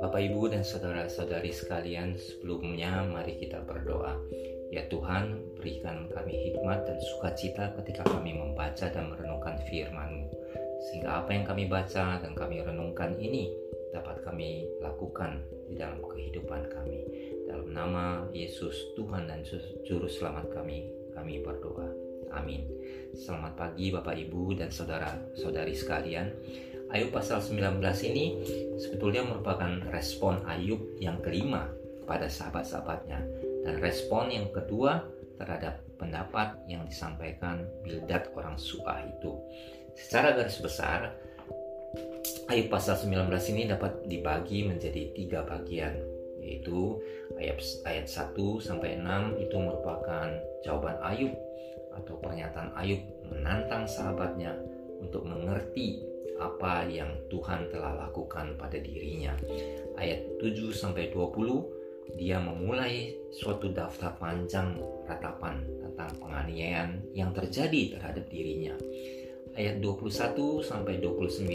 Bapak, Ibu, dan saudara-saudari sekalian, sebelumnya mari kita berdoa. Ya Tuhan, berikan kami hikmat dan sukacita ketika kami membaca dan merenungkan firman-Mu. Sehingga apa yang kami baca dan kami renungkan ini dapat kami lakukan di dalam kehidupan kami. Dalam nama Yesus Tuhan dan Juru Selamat kami, kami berdoa. Amin. Selamat pagi Bapak Ibu dan saudara-saudari sekalian. Ayub pasal 19 ini sebetulnya merupakan respon Ayub yang kelima kepada sahabat-sahabatnya dan respon yang kedua terhadap pendapat yang disampaikan Bildad orang Suah itu. Secara garis besar, Ayub pasal 19 ini dapat dibagi menjadi tiga bagian yaitu ayat ayat 1 sampai 6 itu merupakan jawaban Ayub atau pernyataan Ayub menantang sahabatnya untuk mengerti apa yang Tuhan telah lakukan pada dirinya. Ayat 7 sampai 20 dia memulai suatu daftar panjang ratapan tentang penganiayaan yang terjadi terhadap dirinya. Ayat 21 sampai 29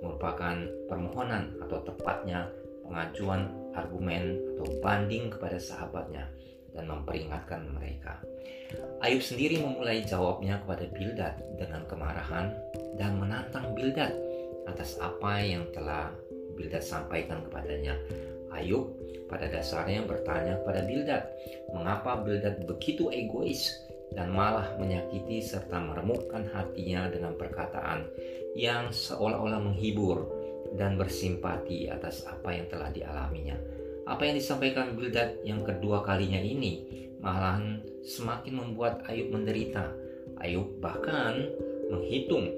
merupakan permohonan atau tepatnya pengajuan argumen atau banding kepada sahabatnya dan memperingatkan mereka. Ayub sendiri memulai jawabnya kepada Bildad dengan kemarahan dan menantang Bildad atas apa yang telah Bildad sampaikan kepadanya. Ayub pada dasarnya bertanya kepada Bildad, mengapa Bildad begitu egois dan malah menyakiti serta meremukkan hatinya dengan perkataan yang seolah-olah menghibur dan bersimpati atas apa yang telah dialaminya. Apa yang disampaikan Bildad yang kedua kalinya ini malahan semakin membuat Ayub menderita. Ayub bahkan menghitung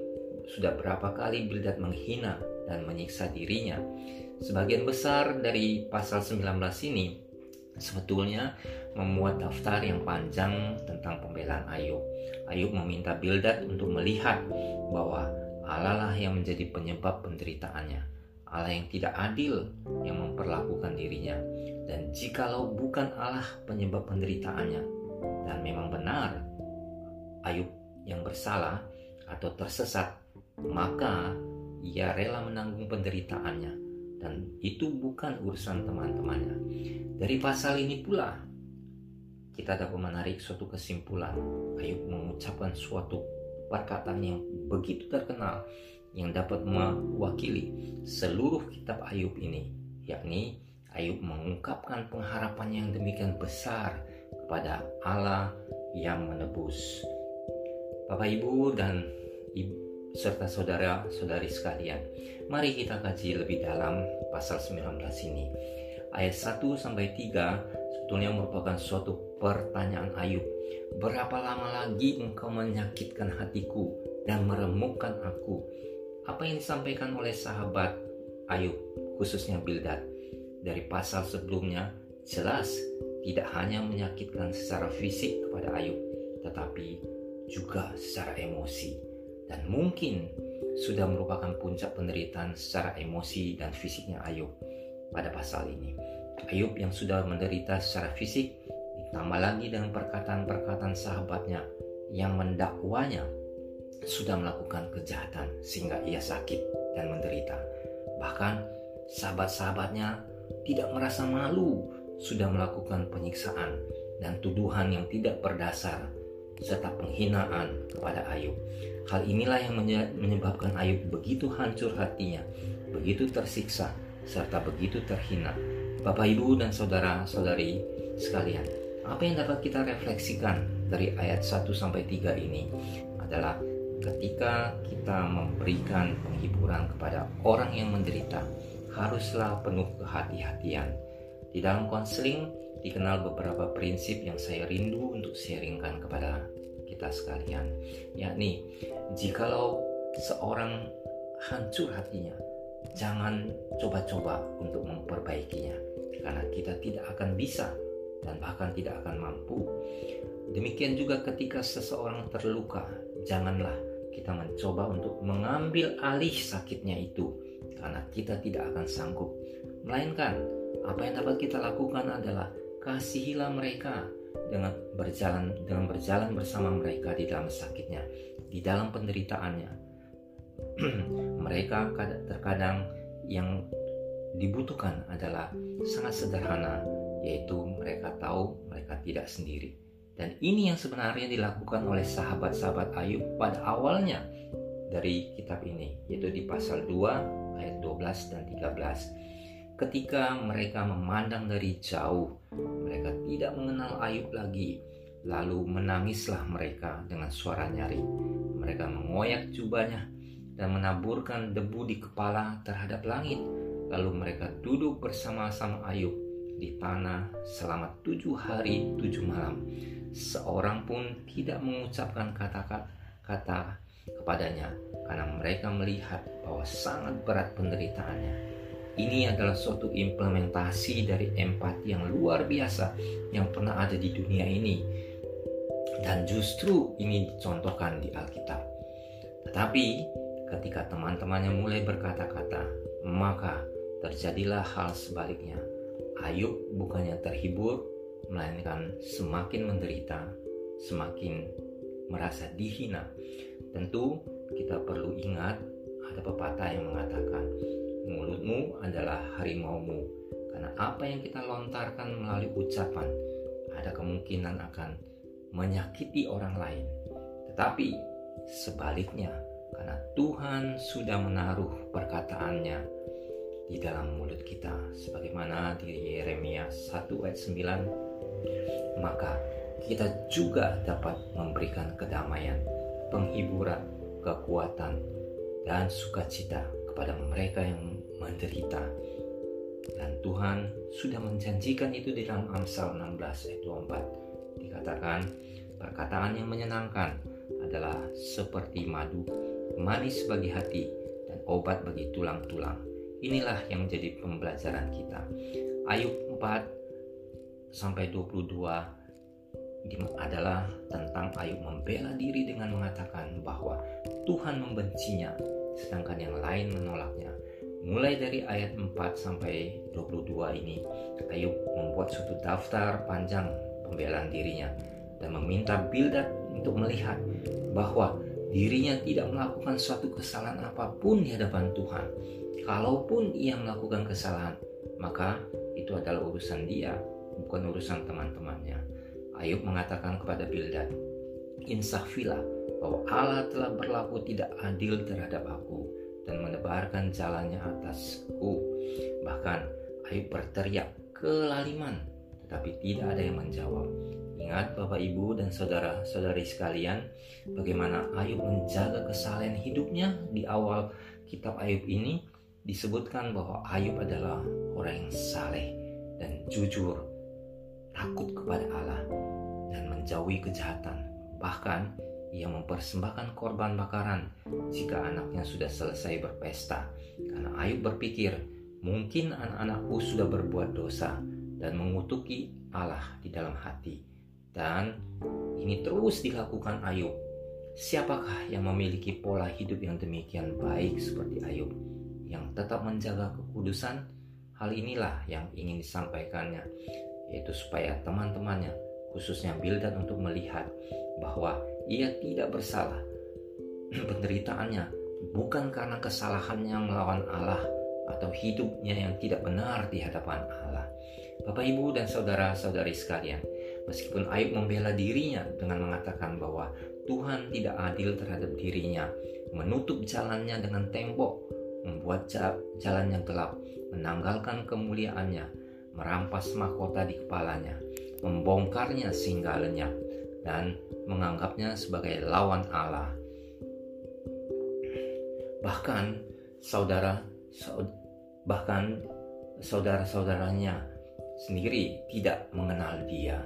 sudah berapa kali Bildad menghina dan menyiksa dirinya. Sebagian besar dari pasal 19 ini sebetulnya memuat daftar yang panjang tentang pembelaan Ayub. Ayub meminta Bildad untuk melihat bahwa Allah lah yang menjadi penyebab penderitaannya Allah yang tidak adil yang memperlakukan dirinya. Dan jikalau bukan Allah penyebab penderitaannya, dan memang benar Ayub yang bersalah atau tersesat, maka ia rela menanggung penderitaannya. Dan itu bukan urusan teman-temannya. Dari pasal ini pula, kita dapat menarik suatu kesimpulan. Ayub mengucapkan suatu perkataan yang begitu terkenal yang dapat mewakili seluruh kitab Ayub ini, yakni Ayub mengungkapkan pengharapan yang demikian besar kepada Allah yang menebus. Bapak Ibu dan Ibu, serta saudara-saudari sekalian, mari kita kaji lebih dalam pasal 19 ini. Ayat 1 sampai 3 sebetulnya merupakan suatu pertanyaan Ayub. Berapa lama lagi engkau menyakitkan hatiku dan meremukkan aku? Apa yang disampaikan oleh sahabat Ayub, khususnya Bildad, dari pasal sebelumnya jelas tidak hanya menyakitkan secara fisik kepada Ayub, tetapi juga secara emosi dan mungkin sudah merupakan puncak penderitaan secara emosi dan fisiknya Ayub pada pasal ini. Ayub yang sudah menderita secara fisik ditambah lagi dengan perkataan-perkataan sahabatnya yang mendakwanya sudah melakukan kejahatan sehingga ia sakit dan menderita. Bahkan sahabat-sahabatnya tidak merasa malu sudah melakukan penyiksaan dan tuduhan yang tidak berdasar serta penghinaan kepada Ayub. Hal inilah yang menyebabkan Ayub begitu hancur hatinya, begitu tersiksa, serta begitu terhina. Bapak, Ibu, dan saudara-saudari sekalian, apa yang dapat kita refleksikan dari ayat 1 sampai 3 ini adalah ketika kita memberikan penghiburan kepada orang yang menderita, haruslah penuh kehati-hatian. Di dalam konseling dikenal beberapa prinsip yang saya rindu untuk sharingkan kepada kita sekalian, yakni jikalau seorang hancur hatinya, jangan coba-coba untuk memperbaikinya, karena kita tidak akan bisa dan bahkan tidak akan mampu. Demikian juga ketika seseorang terluka, janganlah kita mencoba untuk mengambil alih sakitnya itu karena kita tidak akan sanggup. Melainkan apa yang dapat kita lakukan adalah kasihilah mereka dengan berjalan dengan berjalan bersama mereka di dalam sakitnya, di dalam penderitaannya. mereka terkadang yang dibutuhkan adalah sangat sederhana, yaitu mereka tahu mereka tidak sendiri. Dan ini yang sebenarnya dilakukan oleh sahabat-sahabat Ayub pada awalnya dari kitab ini, yaitu di pasal 2 ayat 12 dan 13. Ketika mereka memandang dari jauh, mereka tidak mengenal Ayub lagi. Lalu menangislah mereka dengan suara nyaring. Mereka mengoyak jubahnya dan menaburkan debu di kepala terhadap langit. Lalu mereka duduk bersama-sama Ayub di tanah selama tujuh hari tujuh malam. Seorang pun tidak mengucapkan kata-kata kepadanya karena mereka melihat bahwa sangat berat penderitaannya. Ini adalah suatu implementasi dari empati yang luar biasa yang pernah ada di dunia ini. Dan justru ini dicontohkan di Alkitab. Tetapi Ketika teman-temannya mulai berkata-kata, maka terjadilah hal sebaliknya. Ayub bukannya terhibur, melainkan semakin menderita, semakin merasa dihina. Tentu kita perlu ingat ada pepatah yang mengatakan, mulutmu adalah harimaumu, karena apa yang kita lontarkan melalui ucapan ada kemungkinan akan menyakiti orang lain. Tetapi sebaliknya, karena Tuhan sudah menaruh perkataannya di dalam mulut kita. Sebagaimana di Yeremia 1 ayat 9 maka kita juga dapat memberikan kedamaian, penghiburan, kekuatan dan sukacita kepada mereka yang menderita. Dan Tuhan sudah menjanjikan itu di dalam Amsal 16 ayat 24 dikatakan perkataan yang menyenangkan adalah seperti madu manis bagi hati, dan obat bagi tulang-tulang. Inilah yang menjadi pembelajaran kita. Ayub 4 sampai 22 adalah tentang Ayub membela diri dengan mengatakan bahwa Tuhan membencinya sedangkan yang lain menolaknya. Mulai dari ayat 4 sampai 22 ini, Ayub membuat suatu daftar panjang pembelaan dirinya dan meminta Bildad untuk melihat bahwa dirinya tidak melakukan suatu kesalahan apa pun di hadapan Tuhan. Kalaupun ia melakukan kesalahan, maka itu adalah urusan dia, bukan urusan teman-temannya. Ayub mengatakan kepada Bildad, Insafillah bahwa Allah telah berlaku tidak adil terhadap aku dan menebarkan jalannya atasku. Bahkan Ayub berteriak kelaliman, tetapi tidak ada yang menjawab. Ingat Bapak Ibu dan saudara-saudari sekalian, bagaimana Ayub menjaga kesalahan hidupnya di awal kitab Ayub ini disebutkan bahwa Ayub adalah orang yang saleh dan jujur, takut kepada Allah dan menjauhi kejahatan. Bahkan ia mempersembahkan korban bakaran jika anaknya sudah selesai berpesta. Karena Ayub berpikir, mungkin anak-anakku sudah berbuat dosa dan mengutuki Allah di dalam hati dan ini terus dilakukan Ayub. Siapakah yang memiliki pola hidup yang demikian baik seperti Ayub, yang tetap menjaga kekudusan? Hal inilah yang ingin disampaikannya, yaitu supaya teman-temannya, khususnya Bildad untuk melihat bahwa ia tidak bersalah. Penderitaannya bukan karena kesalahannya melawan Allah atau hidupnya yang tidak benar di hadapan Allah. Bapak, Ibu, dan saudara-saudari sekalian, Meskipun Ayub membela dirinya dengan mengatakan bahwa Tuhan tidak adil terhadap dirinya, menutup jalannya dengan tembok, membuat jalannya gelap, menanggalkan kemuliaannya, merampas mahkota di kepalanya, membongkarnya sehingga lenyap, dan menganggapnya sebagai lawan Allah. Bahkan saudara, bahkan saudara-saudaranya sendiri tidak mengenal dia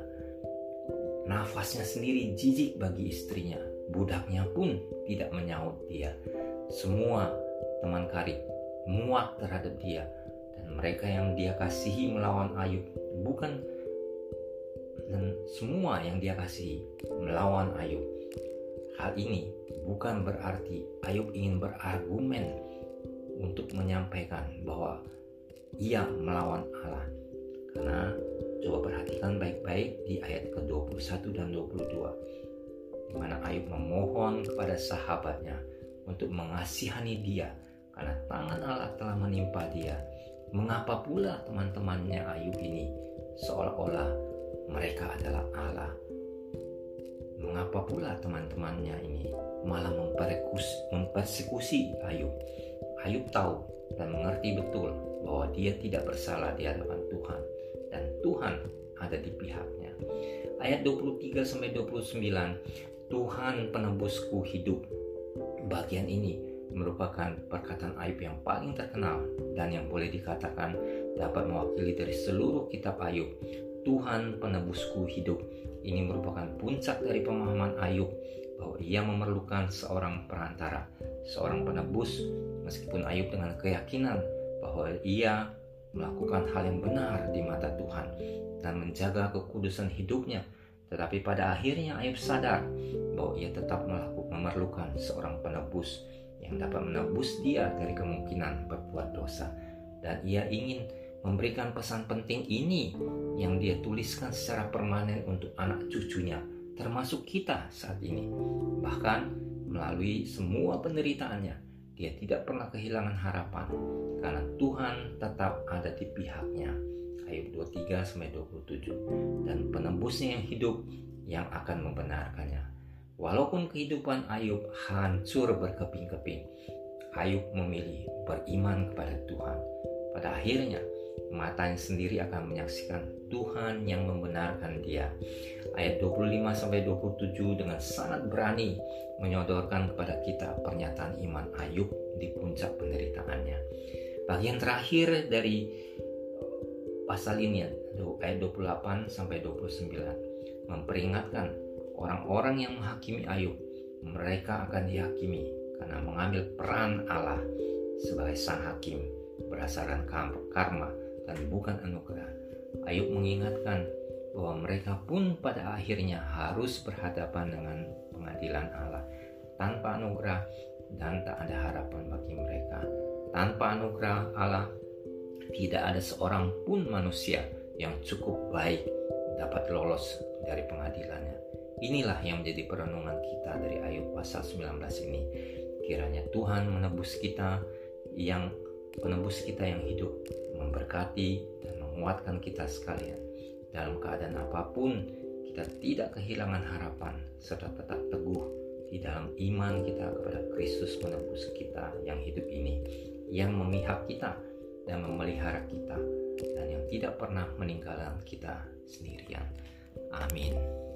Nafasnya sendiri jijik bagi istrinya. Budaknya pun tidak menyaut dia. Semua teman karib muak terhadap dia. Dan mereka yang dia kasihi melawan Ayub bukan dan semua yang dia kasihi melawan Ayub. Hal ini bukan berarti Ayub ingin berargumen untuk menyampaikan bahwa ia melawan Allah. Karena Coba perhatikan baik-baik di ayat ke-21 dan 22 di mana Ayub memohon kepada sahabatnya untuk mengasihani dia karena tangan Allah telah menimpa dia. Mengapa pula teman-temannya Ayub ini seolah-olah mereka adalah Allah? Mengapa pula teman-temannya ini malah mempersekusi Ayub? Ayub tahu dan mengerti betul bahwa dia tidak bersalah di hadapan Tuhan dan Tuhan ada di pihaknya. Ayat 23 sampai 29 Tuhan penebusku hidup. Bagian ini merupakan perkataan Ayub yang paling terkenal dan yang boleh dikatakan dapat mewakili dari seluruh kitab Ayub. Tuhan penebusku hidup. Ini merupakan puncak dari pemahaman Ayub bahwa ia memerlukan seorang perantara, seorang penebus meskipun Ayub dengan keyakinan bahwa ia melakukan hal yang benar di mata Tuhan dan menjaga kekudusan hidupnya. Tetapi pada akhirnya Ayub sadar bahwa ia tetap memerlukan seorang penebus yang dapat menebus dia dari kemungkinan berbuat dosa. Dan ia ingin memberikan pesan penting ini yang dia tuliskan secara permanen untuk anak cucunya, termasuk kita saat ini. Bahkan melalui semua penderitaannya, dia tidak pernah kehilangan harapan karena Tuhan tetap ada di pihaknya. Ayub 23 27 dan penebusnya yang hidup yang akan membenarkannya. Walaupun kehidupan Ayub hancur berkeping-keping, Ayub memilih beriman kepada Tuhan. Pada akhirnya, matanya sendiri akan menyaksikan Tuhan yang membenarkan dia. Ayat 25 sampai 27 dengan sangat berani menyodorkan kepada kita pernyataan iman Ayub di puncak penderitaannya. Bagian terakhir dari pasal ini ayat 28 sampai 29 memperingatkan orang-orang yang menghakimi Ayub, mereka akan dihakimi karena mengambil peran Allah sebagai sang hakim berdasarkan karma dan bukan anugerah. Ayub mengingatkan bahwa mereka pun pada akhirnya harus berhadapan dengan pengadilan Allah tanpa anugerah dan tak ada harapan bagi mereka. Tanpa anugerah Allah, tidak ada seorang pun manusia yang cukup baik dapat lolos dari pengadilannya. Inilah yang menjadi perenungan kita dari Ayub pasal 19 ini. Kiranya Tuhan menebus kita yang menebus kita yang hidup, memberkati dan menguatkan kita sekalian. Dalam keadaan apa pun, kita tidak kehilangan harapan serta tetap teguh di dalam iman kita kepada Kristus menebus kita yang hidup ini, yang memihak kita dan memelihara kita, dan yang tidak pernah meninggalkan kita sendirian. Amin.